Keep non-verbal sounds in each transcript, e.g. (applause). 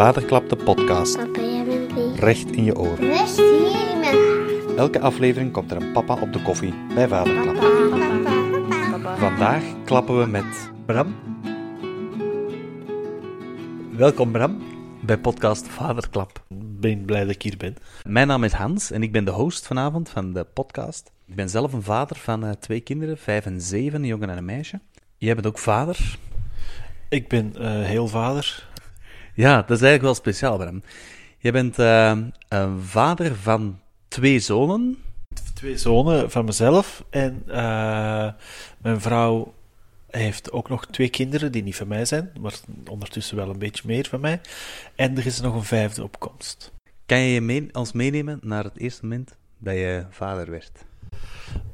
Vaderklap de podcast. Papa, jij bent lief. Recht in je oren. Rust hier in mijn Elke aflevering komt er een papa op de koffie bij Vaderklap. papa. Vandaag klappen we met Bram. Welkom Bram bij podcast Vaderklap. ben blij dat ik hier ben. Mijn naam is Hans en ik ben de host vanavond van de podcast. Ik ben zelf een vader van eh, twee kinderen, vijf en zeven, een jongen en een meisje. Jij bent ook vader. Ik ben eh, heel vader. Ja, dat is eigenlijk wel speciaal, Bram. Jij bent eh, een vader van twee zonen. Twee zonen van mezelf. En eh, mijn vrouw heeft ook nog twee kinderen die niet van mij zijn, maar ondertussen wel een beetje meer van mij. En er is nog een vijfde opkomst. Kan je je mee- ons meenemen naar het eerste moment dat je vader werd?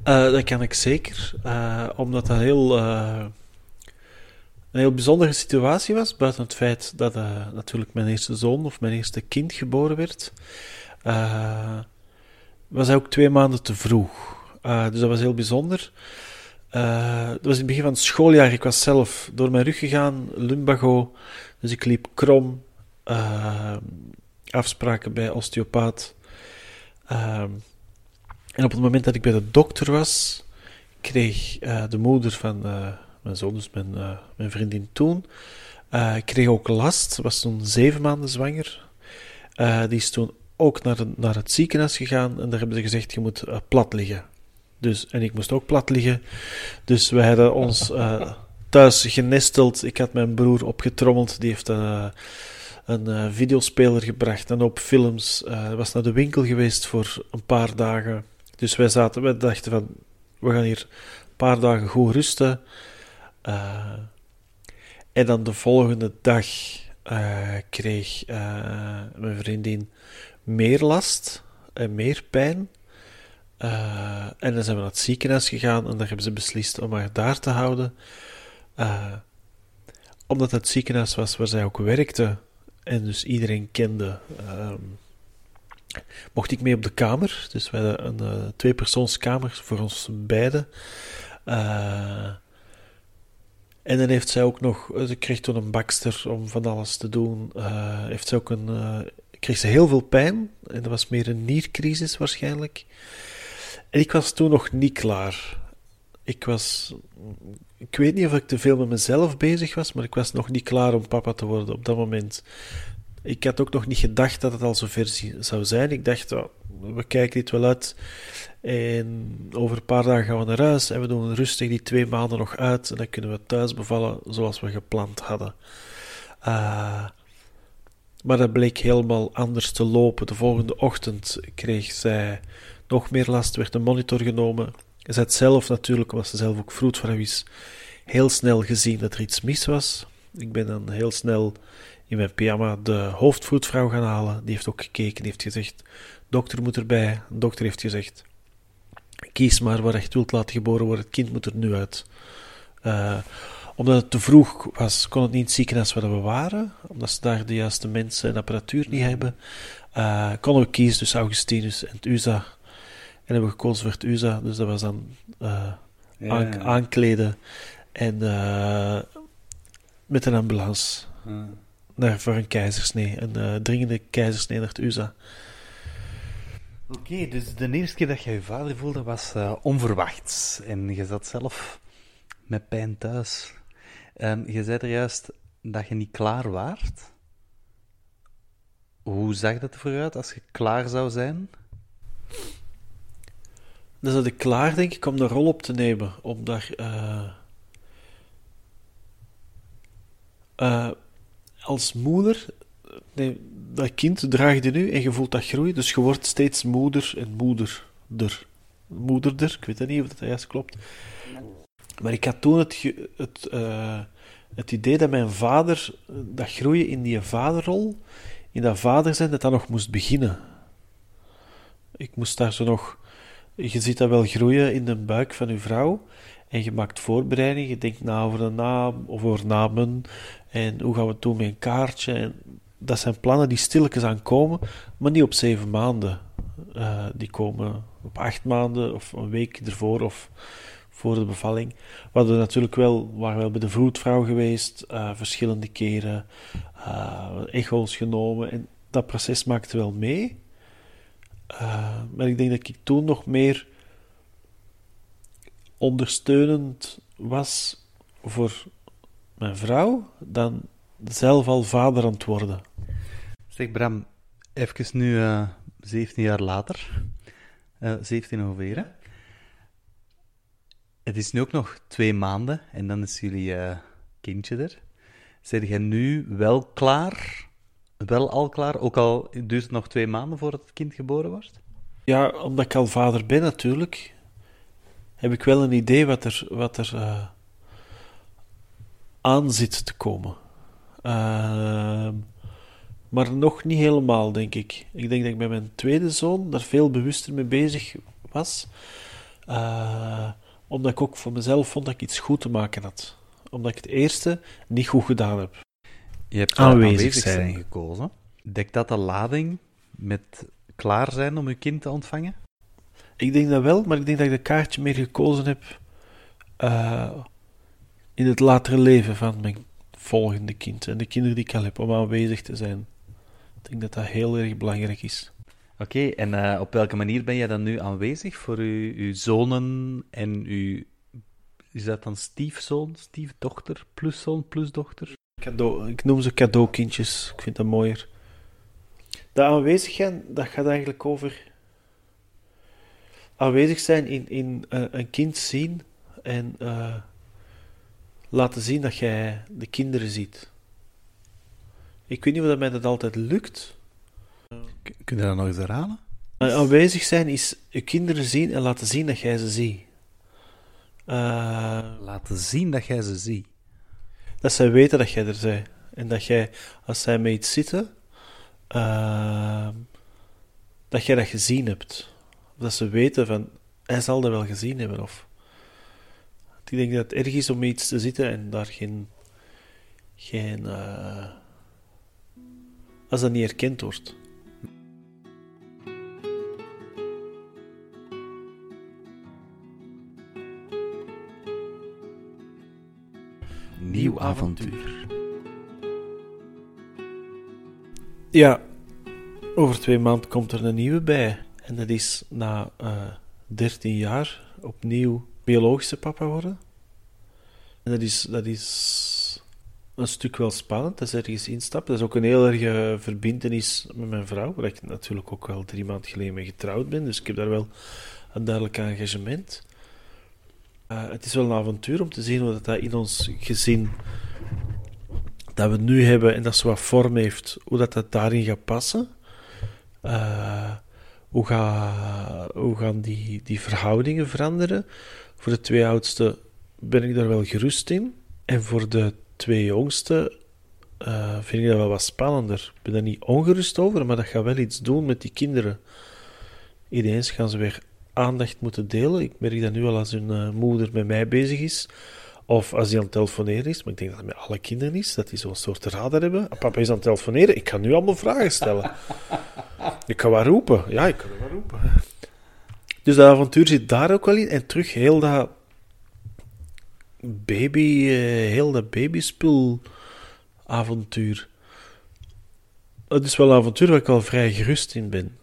Eh, dat kan ik zeker, omdat dat heel, een heel bijzondere situatie was. Buiten het feit dat eh, natuurlijk mijn eerste zoon of mijn eerste kind geboren werd, eh, was hij ook twee maanden te vroeg. Eh, dus dat was heel bijzonder. Dat was in het begin van het schooljaar. Ik was zelf door mijn rug gegaan, lumbago. Dus ik liep krom. afspraken bij osteopaat. Ehm, en op het moment dat ik bij de dokter was, kreeg de moeder van mijn zoon, dus mijn, eh, mijn vriendin toen, eh, kreeg ook last. Was toen zeven maanden zwanger. Eh, die is toen ook naar, naar het ziekenhuis gegaan en daar hebben ze gezegd, je moet plat liggen. Dus, en ik moest ook plat liggen. Dus wij hadden ons thuis genesteld. Ik had mijn broer opgetrommeld. Die heeft een videospeler gebracht en op films. eh was naar de winkel geweest voor een paar dagen. Dus wij zaten, wij dachten van, we gaan hier een paar dagen goed rusten. Eh, en dan de volgende dag eh, kreeg eh, mijn vriendin meer last en meer pijn. En dan zijn we naar het ziekenhuis gegaan en daar hebben ze beslist om haar daar te houden. Omdat het ziekenhuis was waar zij ook werkte en dus iedereen kende, ehm, mocht ik mee op de kamer. Dus we hadden een eh, tweepersoonskamer voor ons beiden. En dan heeft zij ook nog, ze kreeg toen een bakster om van alles te doen. Eh, heeft ze ook een, eh, kreeg ze heel veel pijn. En dat was meer een niercrisis waarschijnlijk. En ik was toen nog niet klaar. Ik was, ik weet niet of ik te veel met mezelf bezig was, maar ik was nog niet klaar om papa te worden op dat moment. Ik had ook nog niet gedacht dat het al zover zou zijn. Ik dacht, oh, we kijken dit wel uit. En over een paar dagen gaan we naar huis en we doen rustig die twee maanden nog uit. En dan kunnen we thuis bevallen zoals we gepland hadden. Eh, maar dat bleek helemaal anders te lopen. De volgende ochtend kreeg zij nog meer last, werd een monitor genomen. Ze had zelf natuurlijk, omdat ze zelf ook vroedvrouw is, heel snel gezien dat er iets mis was. Ik ben dan heel snel in mijn pyjama de hoofdvroedvrouw gaan halen. Die heeft ook gekeken, die heeft gezegd, dokter moet erbij. De dokter heeft gezegd, kies maar waar je het wilt laten geboren worden, het kind moet er nu uit. Eh, omdat het te vroeg was, kon het niet in het ziekenhuis waar we waren, omdat ze daar de juiste mensen en apparatuur niet hebben. Eh, konden we kiezen tussen Augustinus en het USA. En hebben we gekozen voor het USA, dus dat was dan eh, aan- aankleden en met een ambulance naar, voor een keizersnee, een dringende keizersnee naar het USA. Oké, dus de eerste keer dat je je vader voelde was eh, onverwachts. En je zat zelf met pijn thuis. Ehm, je zei er juist dat je niet klaar waart. Hoe zag dat ervoor uit als je klaar zou zijn? Dan zat ik klaar, denk ik, om de rol op te nemen. Om daar... eh, als moeder... Nee, dat kind draag je nu en je voelt dat groeien. Dus je wordt steeds moeder en moederder. Moederder, ik weet niet of dat juist klopt. Maar ik had toen het, het, eh, het idee dat mijn vader... Dat groeien in die vaderrol, in dat vader zijn, dat dat nog moest beginnen. Ik moest daar zo nog... Je ziet dat wel groeien in de buik van je vrouw. En je maakt voorbereidingen. Je denkt na over een naam of over namen. En hoe gaan we het doen met een kaartje. En dat zijn plannen die stilletjes aankomen, maar niet op zeven maanden. Eh, die komen op acht maanden of een week ervoor of voor de bevalling. We hadden natuurlijk wel, waren wel bij de vroedvrouw geweest, eh, verschillende keren, uh, echo's genomen. En dat proces maakte wel mee. Maar ik denk dat ik toen nog meer ondersteunend was voor mijn vrouw dan zelf al vader aan het worden. Zeg Bram, even nu uh, 17 jaar later, uh, 17 ongeveer, hè? Het is nu ook nog twee maanden en dan is jullie uh, kindje er. Zijn jij nu wel klaar? Wel al klaar? Ook al duurt het nog twee maanden voordat het kind geboren wordt? Ja, omdat ik al vader ben natuurlijk, heb ik wel een idee wat er, wat er aan zit te komen. Uh, maar nog niet helemaal, denk ik. Ik denk dat ik bij mijn tweede zoon daar veel bewuster mee bezig was. Uh, omdat ik ook voor mezelf vond dat ik iets goed te maken had. Omdat ik het eerste niet goed gedaan heb. Je hebt aanwezig, aanwezig zijn gekozen. Dekt dat de lading met klaar zijn om je kind te ontvangen? Ik denk dat wel, maar ik denk dat ik de kaartje meer gekozen heb uh, in het latere leven van mijn volgende kind en de kinderen die ik al heb, om aanwezig te zijn. Ik denk dat dat heel erg belangrijk is. Oké, en uh, op welke manier ben jij dan nu aanwezig voor uw, uw zonen en uw... Is dat dan stiefzoon, stiefdochter, pluszoon, plusdochter? Cadeau, ik noem ze cadeaukindjes, ik vind dat mooier. De aanwezigheid, dat gaat eigenlijk over aanwezig zijn in, in uh, een kind zien en uh, laten zien dat jij de kinderen ziet. Ik weet niet of dat mij dat altijd lukt. Kun je dat nog eens herhalen? Aanwezig zijn is je kinderen zien en laten zien dat jij ze ziet. Uh, laten zien dat jij ze ziet. Dat zij weten dat jij er bent. En dat jij, als zij met iets zitten, uh, dat jij dat gezien hebt. Of dat ze weten van, hij zal dat wel gezien hebben. Of, ik denk dat het erg is om iets te zitten en daar geen, geen uh, als dat niet erkend wordt. Nieuw avontuur. Ja, over twee maanden komt er een nieuwe bij. En dat is na uh, eh, 13 jaar opnieuw biologische papa worden. En dat is, dat is een stuk wel spannend, dat is ergens instappen. Dat is ook een heel erg verbindenis met mijn vrouw, waar ik natuurlijk ook wel drie maanden geleden mee getrouwd ben. Dus ik heb daar wel een duidelijk engagement. Uh, het is wel een avontuur om te zien hoe dat, dat in ons gezin dat we nu hebben en dat zo wat vorm heeft, hoe dat, dat daarin gaat passen. Uh, hoe, ga, hoe gaan die, die verhoudingen veranderen? Voor de twee oudste ben ik daar wel gerust in. En voor de twee jongste uh, vind ik dat wel wat spannender. Ik ben daar niet ongerust over, maar dat gaat wel iets doen met die kinderen. Ineens gaan ze weer aandacht moeten delen. Ik merk dat nu al als hun uh, moeder met mij bezig is. Of als hij aan het telefoneren is, maar ik denk dat het met alle kinderen is, dat die zo'n soort radar hebben. Ah, papa is aan het telefoneren, ik kan nu allemaal vragen stellen. ik kan wel roepen. Ja, ik kan wel roepen. Dus dat avontuur zit daar ook wel in. En terug heel dat baby, uh, heel dat babyspul avontuur. Het is wel een avontuur waar ik al vrij gerust in ben.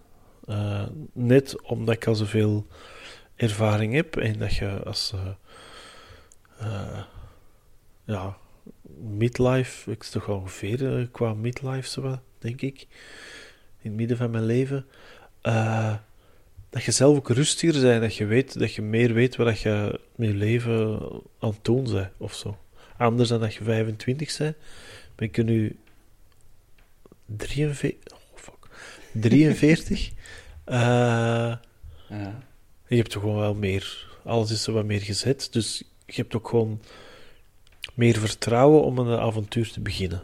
Uh, net omdat ik al zoveel ervaring heb en dat je als... Uh, ja, midlife, ik is toch ongeveer qua midlife, zo denk ik, in het midden van mijn leven, dat je zelf ook rustiger bent, dat je weet, dat je meer weet wat je met je leven aan het doen bent, of zo. Anders dan dat je 25 bent, ben ik nu 43, oh fuck, 43. (laughs) ja. Je hebt toch gewoon wel meer, alles is zo wat meer gezet, dus je hebt ook gewoon meer vertrouwen om een avontuur te beginnen.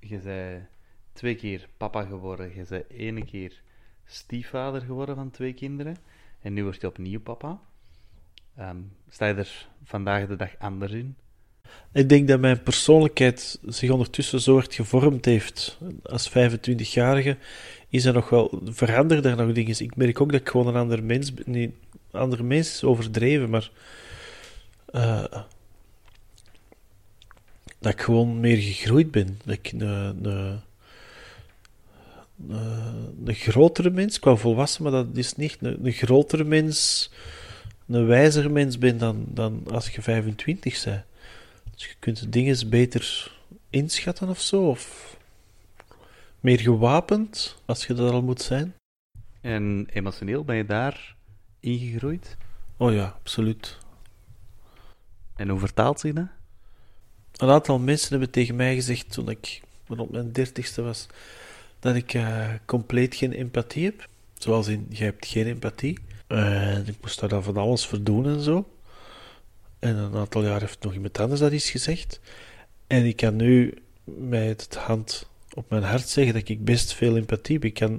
Je zei twee keer papa geworden. Je zei ene keer stiefvader geworden van twee kinderen. En nu word je opnieuw papa. Um, sta je er vandaag de dag anders in? Ik denk dat mijn persoonlijkheid zich ondertussen zo hard gevormd heeft. Als 25-jarige is er nog wel, veranderd er nog dingen. Ik merk ook dat ik gewoon een ander mens ben. Nee, ander mens is overdreven, maar eh, dat ik gewoon meer gegroeid ben. Dat ik een, een, een grotere mens, qua volwassen, maar dat is niet een, een grotere mens, een wijzere mens ben dan, dan als je 25 bent. Dus je kunt de dingen beter inschatten of zo, of meer gewapend, als je dat al moet zijn. En emotioneel ben je daar ingegroeid? Oh ja, absoluut. En hoe vertaalt zich dat? Een aantal mensen hebben tegen mij gezegd toen ik rond mijn dertigste was, dat ik eh, compleet geen empathie heb. Zoals in, jij hebt geen empathie. En ik moest daar dan van alles voor doen en zo. En een aantal jaar heeft nog iemand anders dat iets gezegd. En ik kan nu met het hand op mijn hart zeggen dat ik best veel empathie heb.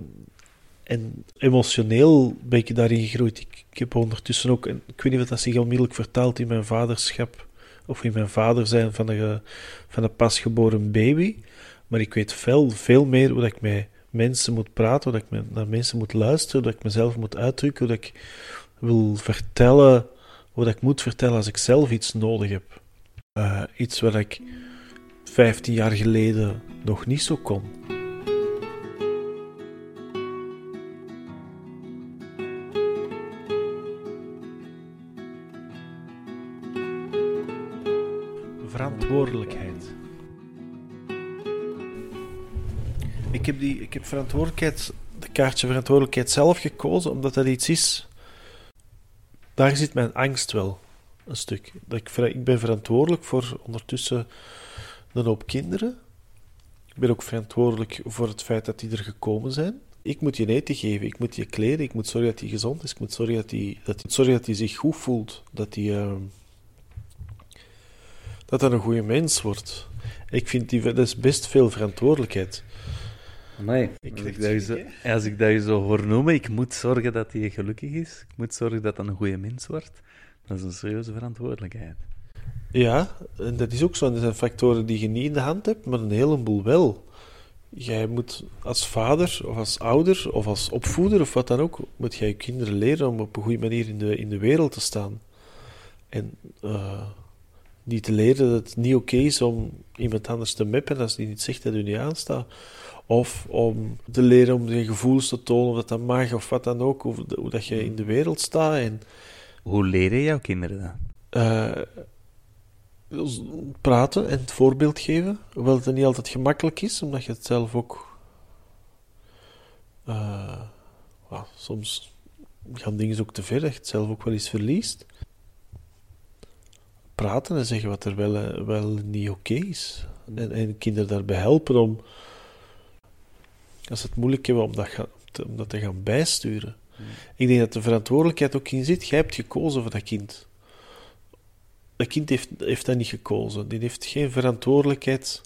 En emotioneel ben ik daarin gegroeid. Ik, heb ondertussen ook, ik weet niet of dat zich onmiddellijk vertaalt in mijn vaderschap of in mijn vader zijn van een, van een pasgeboren baby. Maar ik weet veel, veel meer hoe dat ik met mensen moet praten, hoe dat ik naar mensen moet luisteren, hoe dat ik mezelf moet uitdrukken, hoe dat ik wil vertellen, dat ik moet vertellen als ik zelf iets nodig heb. Uh, iets wat ik 15 jaar geleden nog niet zo kon. Verantwoordelijkheid. Die, ik heb verantwoordelijkheid, de kaartje verantwoordelijkheid zelf gekozen, omdat dat iets is. Daar zit mijn angst wel een stuk. Dat ik, ben verantwoordelijk voor ondertussen een hoop kinderen. Ik ben ook verantwoordelijk voor het feit dat die er gekomen zijn. Ik moet je eten geven, ik moet je kleden, ik moet zorgen dat hij gezond is, ik moet zorgen dat hij, dat, zorgen dat hij zich goed voelt, dat hij, uh, dat hij een goede mens wordt. Ik vind die, dat is best veel verantwoordelijkheid. Nee, ik als, ik dat zo, als ik dat je zo hoor noemen, ik moet zorgen dat hij gelukkig is, ik moet zorgen dat hij een goede mens wordt, dat is een serieuze verantwoordelijkheid. Ja, en dat is ook zo. Er zijn factoren die je niet in de hand hebt, maar een heleboel wel. Jij moet als vader of als ouder of als opvoeder of wat dan ook, moet jij je kinderen leren om op een goede manier in de, in de wereld te staan. En uh, niet te leren dat het niet oké is om iemand anders te meppen als die niet zegt dat u niet aanstaat. Of om te leren om je gevoelens te tonen, of dat dat mag, of wat dan ook, hoe, hoe dat je in de wereld staat. En, hoe leren jouw kinderen dat? Uh, praten en het voorbeeld geven. Hoewel het niet altijd gemakkelijk is, omdat je het zelf ook. Uh, well, soms gaan dingen ook te ver, dat je het zelf ook wel eens verliest. Praten en zeggen wat er wel, wel niet oké is. En, en, kinderen daarbij helpen om, als ze het moeilijk hebben, om dat, om dat te gaan bijsturen. Hmm. Ik denk dat de verantwoordelijkheid ook in zit. Jij hebt gekozen voor dat kind dat kind heeft, heeft dat niet gekozen. Die heeft geen verantwoordelijkheid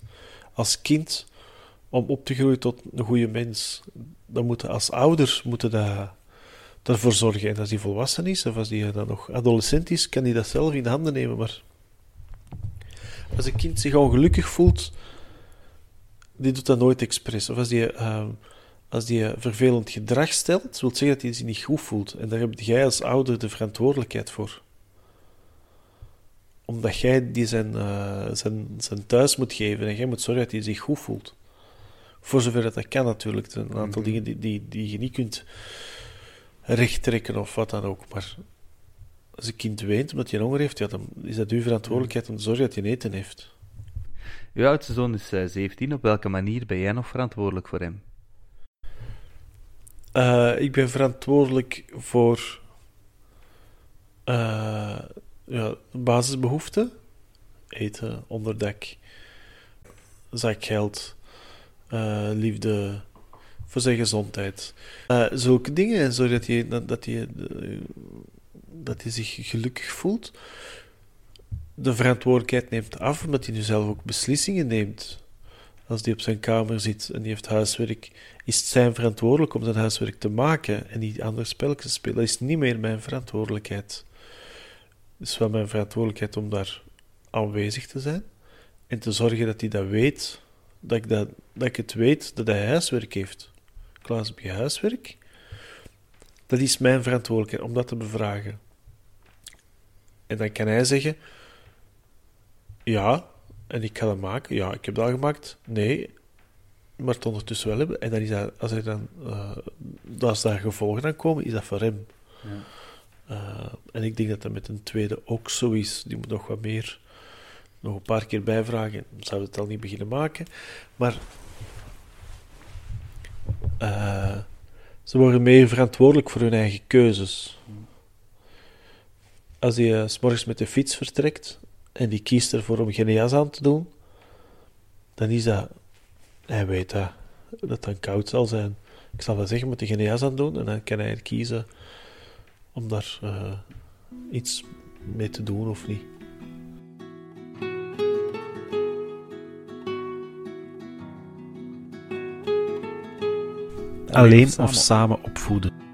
als kind om op te groeien tot een goede mens. Dan moeten als ouders moeten dat, ervoor zorgen. En als die volwassen is, of als die dan nog adolescent is, kan hij dat zelf in de handen nemen. Maar als een kind zich ongelukkig voelt, die doet dat nooit expres. Of als die, uh, als die vervelend gedrag stelt, wil zeggen dat hij zich niet goed voelt. En daar heb jij als ouder de verantwoordelijkheid voor omdat jij die zijn, uh, zijn, zijn thuis moet geven en jij moet zorgen dat hij zich goed voelt. Voor zover dat, dat kan natuurlijk. Er zijn een aantal mhm. dingen die, die, die je niet kunt rechttrekken of wat dan ook. Maar als een kind weent omdat hij honger heeft, ja, dan is dat uw verantwoordelijkheid om te zorgen dat hij eten heeft. Uw oudste zoon is uh, eh, 17. Op welke manier ben jij nog verantwoordelijk voor hem? Uh, ik ben verantwoordelijk voor ja, basisbehoeften. Eten, onderdak, zakgeld, liefde, voor zijn gezondheid. Zulke dingen, en zodat hij, dat, dat, hij, dat hij zich gelukkig voelt. De verantwoordelijkheid neemt af, omdat hij nu zelf ook beslissingen neemt. Als hij op zijn kamer zit en die heeft huiswerk, is het zijn verantwoordelijk om zijn huiswerk te maken en niet andere spelletjes te spelen. Dat is niet meer mijn verantwoordelijkheid. Het is wel mijn verantwoordelijkheid om daar aanwezig te zijn en te zorgen dat hij dat weet, dat ik, dat, dat ik het weet dat hij huiswerk heeft. Klaas, heb je huiswerk? Dat is mijn verantwoordelijkheid om dat te bevragen. En dan kan hij zeggen: Ja, en ik ga dat maken. Ja, ik heb dat gemaakt. Nee, maar het ondertussen wel hebben. En dan is dat, als, er dan, eh, als daar gevolgen aan komen, is dat voor hem. Ja. Eh, en ik denk dat dat met een tweede ook zo is. Die moet nog wat meer, nog een paar keer bijvragen. Dan zou het al niet beginnen maken. Maar eh, ze worden meer verantwoordelijk voor hun eigen keuzes. Als hij uh, s morgens met de fiets vertrekt en die kiest ervoor om geen jas aan te doen, dan is dat. Hij weet dat, dat het dan koud zal zijn. Ik zal wel zeggen, moet hij geen jas aan doen en dan kan hij kiezen om daar eh, iets mee te doen of niet. Alleen of samen opvoeden.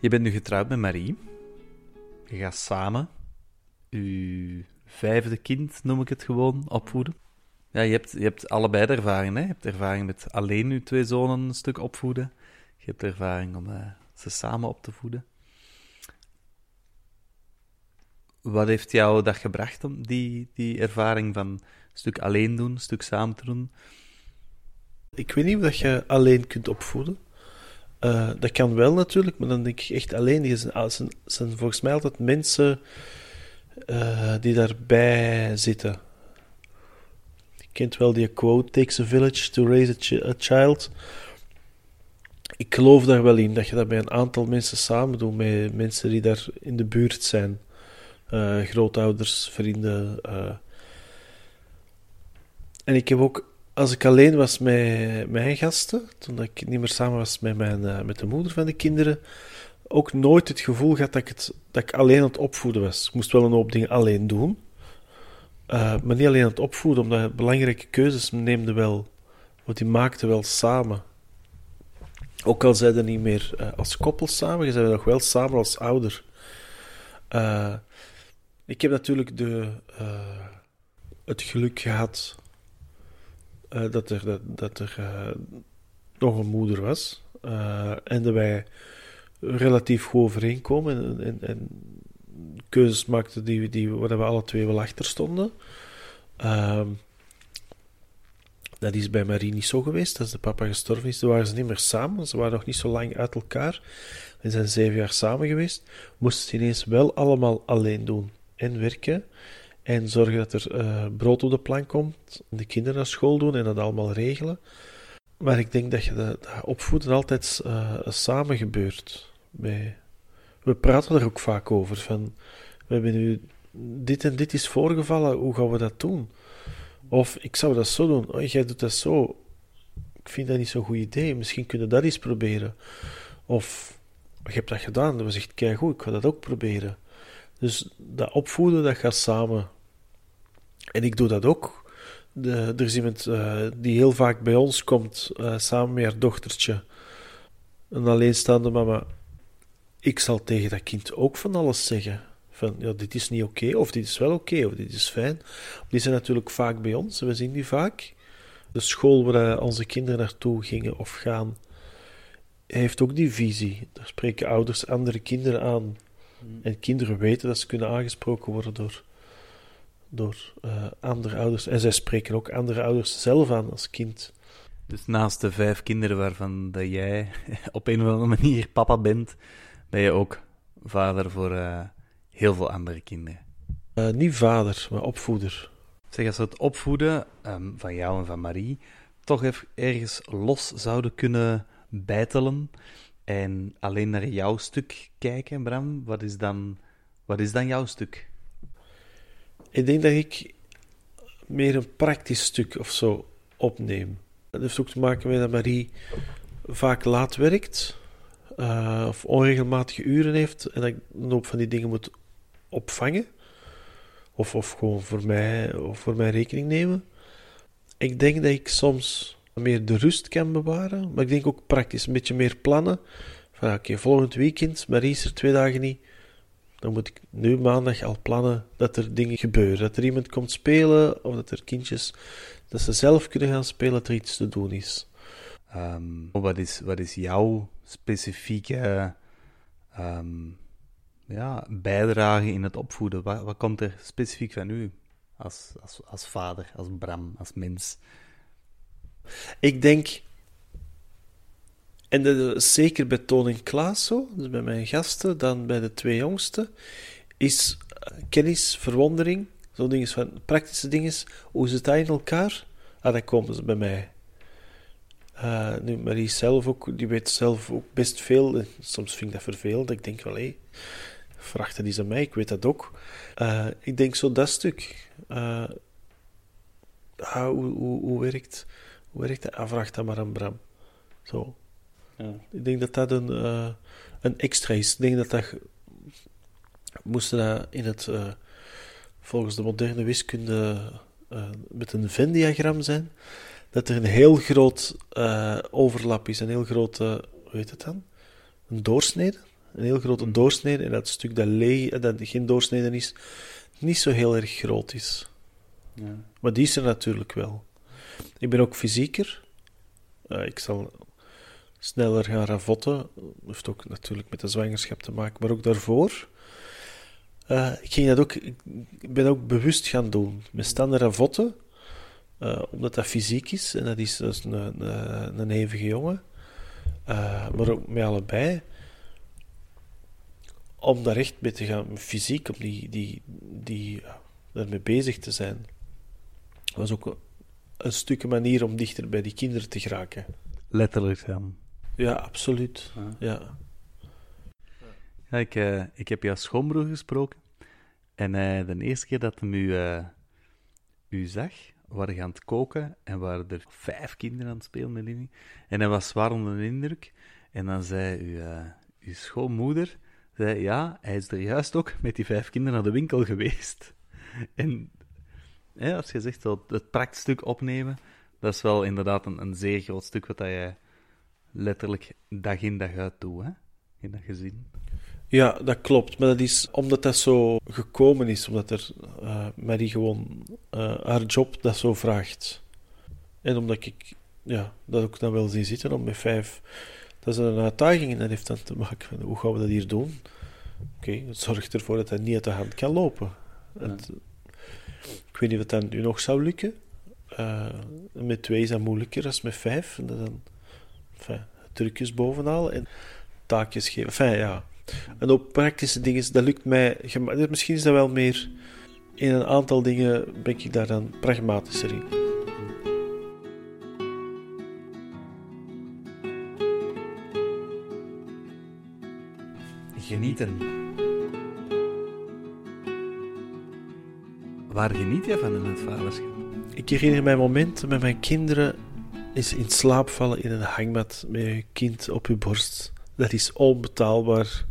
Je bent nu getrouwd met Marie. Je gaat samen je vijfde kind, noem ik het gewoon, opvoeden. Ja, je hebt, je hebt allebei de ervaring. Hè? Je hebt ervaring met alleen je twee zonen een stuk opvoeden. Je hebt ervaring om eh, ze samen op te voeden. Wat heeft jou dat gebracht om die, die ervaring van een stuk alleen doen, een stuk samen te doen? Ik weet niet of je alleen kunt opvoeden. Eh, dat kan wel natuurlijk, maar dan denk ik echt alleen. Er zijn, zijn, zijn volgens mij altijd mensen eh, die daarbij zitten. Je kent wel die quote: Takes a village to raise a, chi- a child. Ik geloof daar wel in dat je dat bij een aantal mensen samen doet, met mensen die daar in de buurt zijn. Eh, grootouders, vrienden. En ik heb ook, als ik alleen was met mijn gasten, toen ik niet meer samen was met, mijn, eh, met de moeder van de kinderen, ook nooit het gevoel gehad dat ik, het, dat ik alleen aan het opvoeden was. Ik moest wel een hoop dingen alleen doen, eh, maar niet alleen aan het opvoeden, omdat belangrijke keuzes neemde wel, want die maakten wel samen. Ook al zeiden niet meer eh, als koppel samen, je zei nog wel samen als ouder. Ik heb natuurlijk de, het geluk gehad eh, dat er, dat, dat er eh, nog een moeder was. eh, en dat wij relatief goed overeenkomen en, en, en keuzes maakten die, die, waar we alle twee wel achter stonden. Ehm, dat is bij Marie niet zo geweest. Als de papa gestorven is, waren ze niet meer samen. Ze waren nog niet zo lang uit elkaar. En zijn zeven jaar samen geweest. Moesten ze ineens wel allemaal alleen doen. En werken. En zorgen dat er eh, brood op de plank komt. De kinderen naar school doen en dat allemaal regelen. Maar ik denk dat je dat, opvoeden altijd eh, samen gebeurt. We praten er ook vaak over. Van, we hebben nu dit en dit is voorgevallen, hoe gaan we dat doen? Of ik zou dat zo doen, oh, jij doet dat zo. Ik vind dat niet zo'n goed idee, misschien kunnen we dat eens proberen. Of je hebt dat gedaan, was echt kei goed, ik ga dat ook proberen. Dus dat opvoeden, dat gaat samen. En ik doe dat ook. De, er is iemand eh, die heel vaak bij ons komt, eh, samen met haar dochtertje. Een alleenstaande mama. Ik zal tegen dat kind ook van alles zeggen. Van, ja, dit is niet oké, of dit is wel oké, of dit is fijn. Die zijn natuurlijk vaak bij ons, we zien die vaak. De school waar eh, onze kinderen naartoe gingen of gaan, heeft ook die visie. Daar spreken ouders andere kinderen aan. En kinderen weten dat ze kunnen aangesproken worden door, door eh, andere ouders. En zij spreken ook andere ouders zelf aan als kind. Dus naast de vijf kinderen waarvan dat jij (laughs) op een of andere manier papa bent, ben je ook vader voor eh, heel veel andere kinderen. Eh, niet vader, maar opvoeder. Zeg, als we het opvoeden ehm, van jou en van Marie toch even ergens los zouden kunnen bijtelen en alleen naar jouw stuk kijken, Bram, wat is dan, wat is dan jouw stuk? Ik denk dat ik meer een praktisch stuk of zo opneem. Dat heeft ook te maken met dat Marie vaak laat werkt, eh, of onregelmatige uren heeft, en dat ik een hoop van die dingen moet opvangen. Of, of gewoon voor mij, of voor mijn rekening nemen. Ik denk dat ik soms meer de rust kan bewaren, maar ik denk ook praktisch, een beetje meer plannen. Van oké, volgend weekend, Marie is er twee dagen niet. Dan moet ik nu maandag al plannen dat er dingen gebeuren. Dat er iemand komt spelen, of dat er kindjes, dat ze zelf kunnen gaan spelen, dat er iets te doen is. Ehm, wat, is, wat is jouw specifieke ehm, ja, bijdrage in het opvoeden? Wat, wat komt er specifiek van u als, als, als vader, als Bram, als mens? Ik denk, en dat is zeker bij Toon en Klaas zo, dus bij mijn gasten, dan bij de twee jongsten, is eh, kennis, verwondering, zo dingen van praktische dingen, hoe zit dat in elkaar? Ah, dan komen ze bij mij. Eh, nu, Marie zelf ook, die weet zelf ook best veel. Soms vind ik dat vervelend. Ik denk wel, hé, vraag dat eens aan mij, ik weet dat ook. Eh, ik denk zo dat stuk. Ah, hoe, hoe, hoe werkt hoe werkt dat? Ah, vraag dat maar aan Bram. Zo. Ja. Ik denk dat dat een, eh, een extra is. Ik denk dat dat... Moesten dat in het... eh, volgens de moderne wiskunde eh, met een Venn-diagram zijn, dat er een heel groot overlap is. Een heel grote... Hoe heet het dan? Een doorsnede. Een heel grote doorsnede. En dat stuk dat, leeg, dat geen doorsnede is, niet zo heel erg groot is. Ja. Maar die is er natuurlijk wel. Ik ben ook fysieker. Ik zal sneller gaan ravotten. Dat heeft ook natuurlijk met de zwangerschap te maken, maar ook daarvoor. Eh, ik ging dat ook, ik ben ook bewust gaan doen. Met staan ravotten, eh, omdat dat fysiek is. En dat is, is een, een, een hevige jongen. Eh, maar ook met allebei. Om daar echt mee te gaan, fysiek, om die, die, die, ja, daarmee bezig te zijn. was ook een, een stukje manier om dichter bij die kinderen te geraken. Letterlijk dan. Ja, absoluut. Ja. Ja. Ik, eh, ik heb jouw schoonbroer gesproken. En de eerste keer dat hij u, eh, u zag, waren je aan het koken en waren er vijf kinderen aan het spelen met. En hij was zwaar onder de indruk. En dan zei uw, eh, uw schoonmoeder, zei, ja, hij is er juist ook met die vijf kinderen naar de winkel geweest. (laughs) En ja, als je zegt, zo, het praktstuk opnemen, dat is wel inderdaad een, een zeer groot stuk wat dat je letterlijk dag in dag uit doet, hè? in dat gezin. ja, dat klopt. Maar dat is omdat dat zo gekomen is. Omdat er eh Marie gewoon eh, haar job dat zo vraagt. En omdat ik ja, dat ook dan wel zie zitten om met vijf... Dat is een uitdaging en dat heeft dan te maken hoe gaan we dat hier doen? Oké, het zorgt ervoor dat hij niet uit de hand kan lopen. Het- ik weet niet of dat nu nog zou lukken. Eh, met twee is dat moeilijker dan met vijf. En dat dan enfin, drukjes bovenal en taakjes geven. Enfin, ja. En ook praktische dingen, dat lukt mij. gema- Misschien is dat wel meer. In een aantal dingen ben ik daar dan pragmatischer in. Genieten. Waar geniet jij van in het vaderschap? Ik herinner mij momenten met mijn kinderen is in slaap vallen in een hangmat met je kind op je borst. Dat is onbetaalbaar.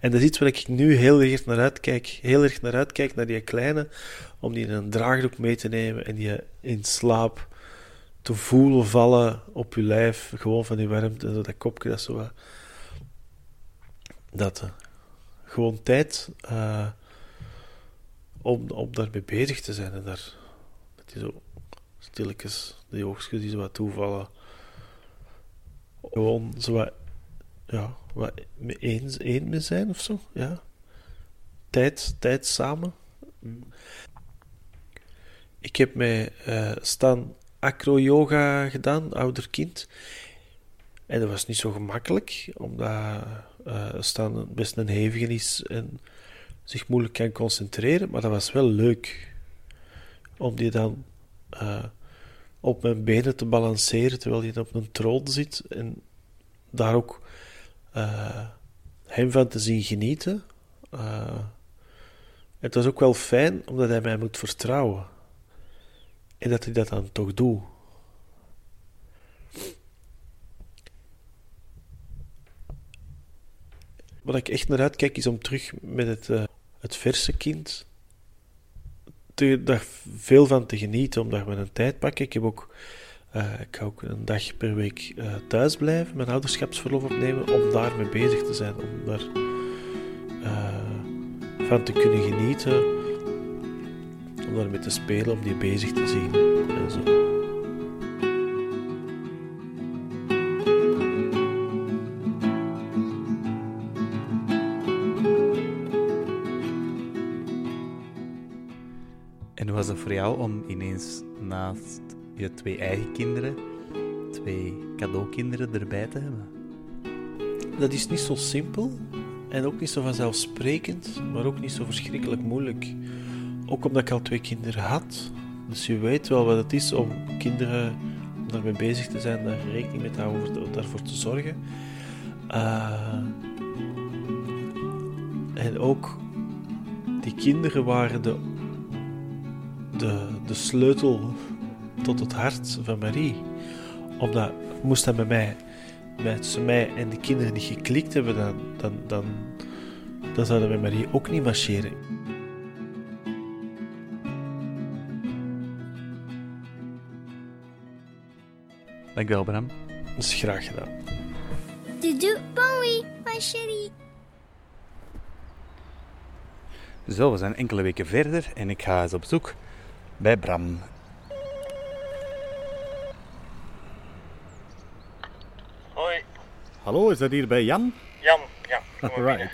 En dat is iets waar ik nu heel erg naar uitkijk. Heel erg naar uitkijk, naar die kleine, om die in een draagdoek mee te nemen en die in slaap te voelen vallen op je lijf. Gewoon van die warmte, dat kopje, dat zo. Dat, eh, gewoon tijd eh, om, om daarmee bezig te zijn en daar... Dat is zo stilletjes, die oogstjes die zo wat toevallen. Gewoon zo wat, ja, wat eens, één mee zijn of zo, ja. Tijd, tijd samen. Ik heb mij eh, staan acro-yoga gedaan, ouder kind. En dat was niet zo gemakkelijk, omdat eh, staan best een hevige is en zich moeilijk kan concentreren. Maar dat was wel leuk om die dan eh, op mijn benen te balanceren terwijl hij op een troon zit en daar ook eh, hem van te zien genieten. Eh, het was ook wel fijn omdat hij mij moet vertrouwen en dat hij dat dan toch doet. Wat ik echt naar uitkijk is om terug met het, het verse kind te, daar veel van te genieten, omdat we een tijd pakken. Ik, heb ook, eh, ik ga ook een dag per week eh, thuis blijven, mijn ouderschapsverlof opnemen, om daarmee bezig te zijn, om daar eh, van te kunnen genieten, om daarmee te spelen, om die bezig te zien en zo. Voor jou om ineens naast je twee eigen kinderen, twee cadeaukinderen erbij te hebben? Dat is niet zo simpel en ook niet zo vanzelfsprekend, maar ook niet zo verschrikkelijk moeilijk. Ook omdat ik al twee kinderen had. Dus je weet wel wat het is om kinderen om daarmee bezig te zijn, daar rekening mee te houden, daarvoor te zorgen. Uh, en ook die kinderen waren de, de, de sleutel tot het hart van Marie. Omdat moest dat bij mij, met mij en de kinderen niet geklikt hebben, dan, dan, dan, dan zouden we Marie ook niet marcheren. Dankjewel, Bram. Dat is graag gedaan. Doei, Bowie, mijn chérie. Zo, we zijn enkele weken verder en ik ga eens op zoek bij Bram. Hoi, Hallo, is dat hier bij Jan? Jan. Ja, kom maar Right.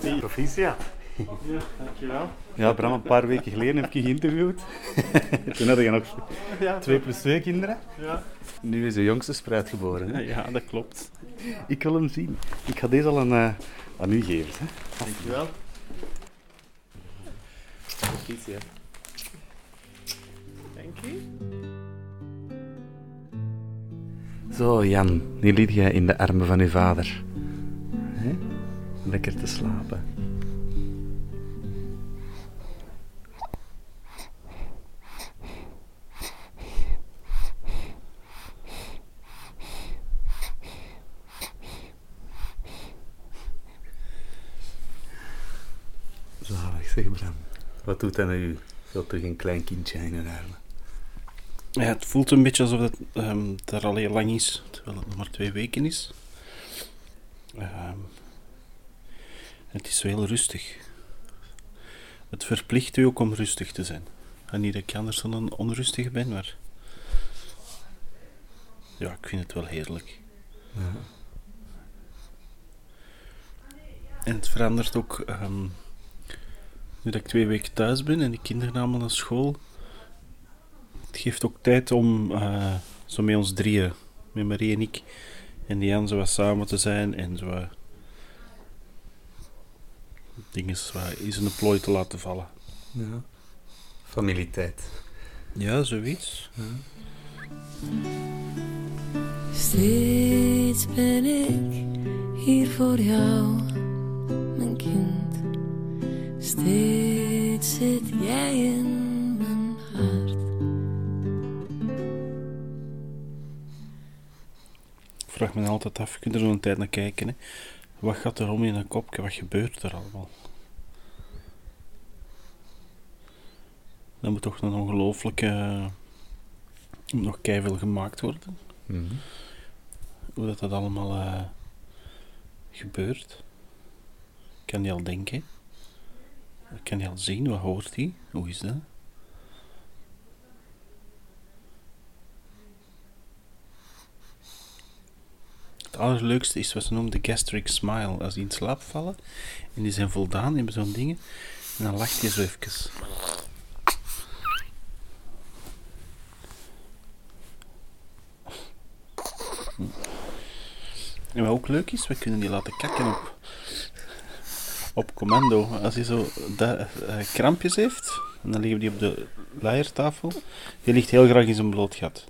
binnen. Proficiat. Ja, dankjewel. Ja, Bram, een paar weken geleden heb ik je geïnterviewd. (laughs) Toen had je nog twee plus twee kinderen. ja. Nu is de jongste spruit geboren. Hè? ja, dat klopt. Ik wil hem zien. Ik ga deze al aan, eh, aan u geven. Hè? Dankjewel. Proficiat. Dank je. Zo, Jan, nu lig je in de armen van uw vader. Hè? Lekker te slapen. Wat doet dat met u? Zo terug een klein kindje in armen. Ja, het voelt een beetje alsof het ehm, er al heel lang is, terwijl het nog maar twee weken is. Ehm, het is heel rustig. Het verplicht u ook om rustig te zijn. En niet dat ik anders dan een onrustige ben, maar... Ja, ik vind het wel heerlijk. Ja. En het verandert ook... ehm, nu dat ik twee weken thuis ben en de kinderen allemaal naar school... Het geeft ook tijd om eh, zo met ons drieën, met Marie en ik, en die Jan zo wat samen te zijn en zo wat dingen in de plooi te laten vallen. Ja. Familietijd. Ja, zoiets. Steeds ben ik hier voor jou, mijn kind. Steeds zit jij in mijn hart. Ik vraag me altijd af, je kunt er zo'n tijd naar kijken. Hè. Wat gaat er om in een kopje? Wat gebeurt er allemaal? Dat moet toch een ongelooflijke... Moet nog keiveel gemaakt worden. Mhm. Hoe dat, dat allemaal eh, gebeurt. Kan je al denken? Kan je al zien? Wat hoort hij? Hoe is dat? Het allerleukste is wat ze noemen de gastric smile. Als die in slaap vallen en die zijn voldaan in zo'n dingen, en dan lacht je zo even. En wat ook leuk is, we kunnen die laten kakken op, op commando. Als hij zo da- eh, krampjes heeft, en dan liggen die op de leiertafel. Die ligt heel graag in zijn bloot gat.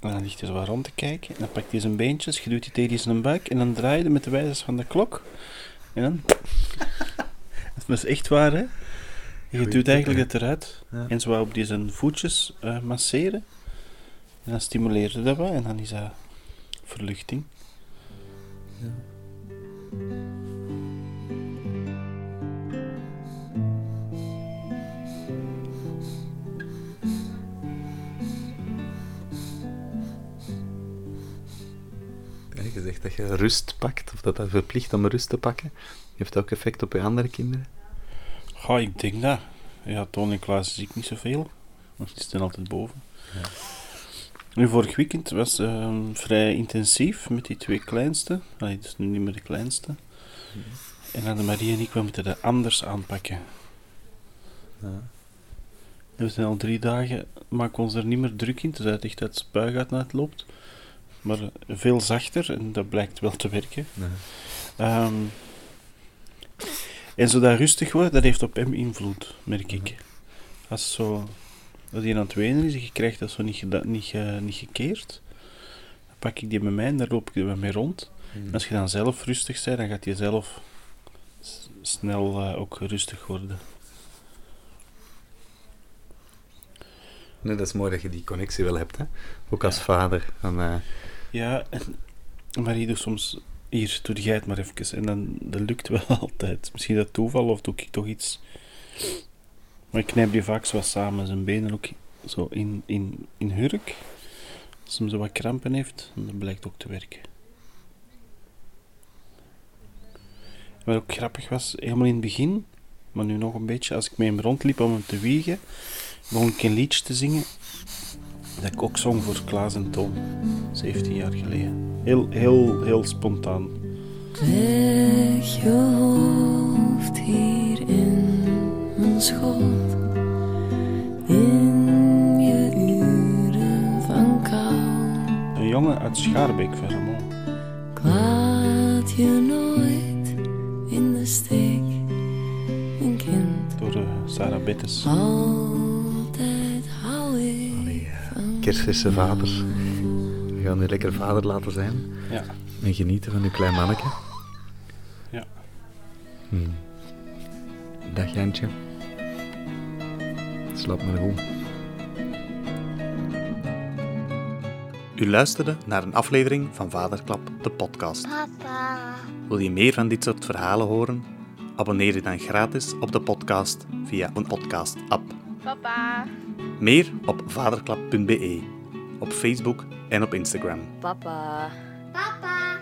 En dan ligt hij zo wat rond te kijken. En dan pakt hij zijn beentjes, je doet die tegen zijn buik. En dan draai je met de wijzers van de klok. En dan... (laughs) Dat is echt waar, hè? Je duwt eigenlijk het eruit. Ja. En zo op die zijn voetjes eh, masseren. En dan stimuleert je dat wat. En dan is dat verluchting. Ja, zegt dat je rust pakt, of dat dat verplicht om rust te pakken. Heeft dat ook effect op je andere kinderen? Ga, ik denk dat. Ja, Toon en Klaas zie ik niet zoveel. Want die staan altijd boven. Nu, vorig weekend was ehm, vrij intensief met die twee kleinste. Allee, dus nu niet meer de kleinste. En Annemarie en ik, we moeten dat anders aanpakken. Ja. We zijn al drie dagen, maken ons er niet meer druk in, het echt uit spuigaat naar het loopt. Maar veel zachter, en dat blijkt wel te werken. Ehm, en zo dat rustig wordt, dat heeft op hem invloed, merk ik. Als zo, als hij aan het wenen is en je krijgt dat zo niet, geda- niet, niet gekeerd, dan pak ik die bij mij en daar loop ik er mee rond. En als je dan zelf rustig bent, dan gaat je zelf s- snel eh, ook rustig worden. Nee, dat is mooi dat je die connectie wel hebt, hè? Ook als vader. Dan, eh, Ja, en Marie doet soms, hier, doe jij het maar even. En dan, dat lukt wel (laughs) altijd. Misschien dat toeval, of doe ik toch iets. Maar ik knijp die vaak zo samen, zijn benen ook zo in, in, in hurk. Als hij zo wat krampen heeft, dat blijkt ook te werken. Wat ook grappig was, helemaal in het begin, maar nu nog een beetje, als ik met hem rondliep om hem te wiegen, begon ik een liedje te zingen dat ik ook zong voor Klaas en Toon, 17 jaar geleden. Heel, heel, heel spontaan. Leg je hoofd hier in mijn schoot. In je uren van kou. Een jongen uit Schaarbeek, Vermont. Ik laat je nooit in de steek. Een kind, Door eh, Sarah altijd kerstverse vaders. We gaan nu lekker vader laten zijn. Ja. En genieten van uw klein manneke. Ja. Hmm. Dag Jantje. Slaap maar goed. U luisterde naar een aflevering van Vaderklap, de podcast. Papa. Wil je meer van dit soort verhalen horen? Abonneer je dan gratis op de podcast via een podcast-app. Papa. Meer op vaderklap.be, op Facebook en op Instagram. Papa. Papa.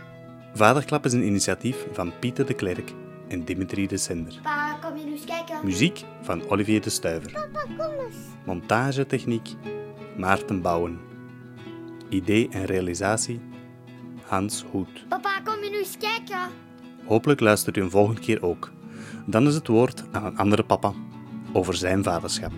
Vaderklap is een initiatief van Pieter de Klerk en Dimitri de Sender. Pa, kom je nu eens kijken? Muziek van Olivier de Stuiver. Papa, kom eens. Montagetechniek Maarten Bouwen. Idee en realisatie Hans Hoed. Papa, kom je nu eens kijken? Hopelijk luistert u een volgende keer ook. Dan is het woord aan een andere papa over zijn vaderschap.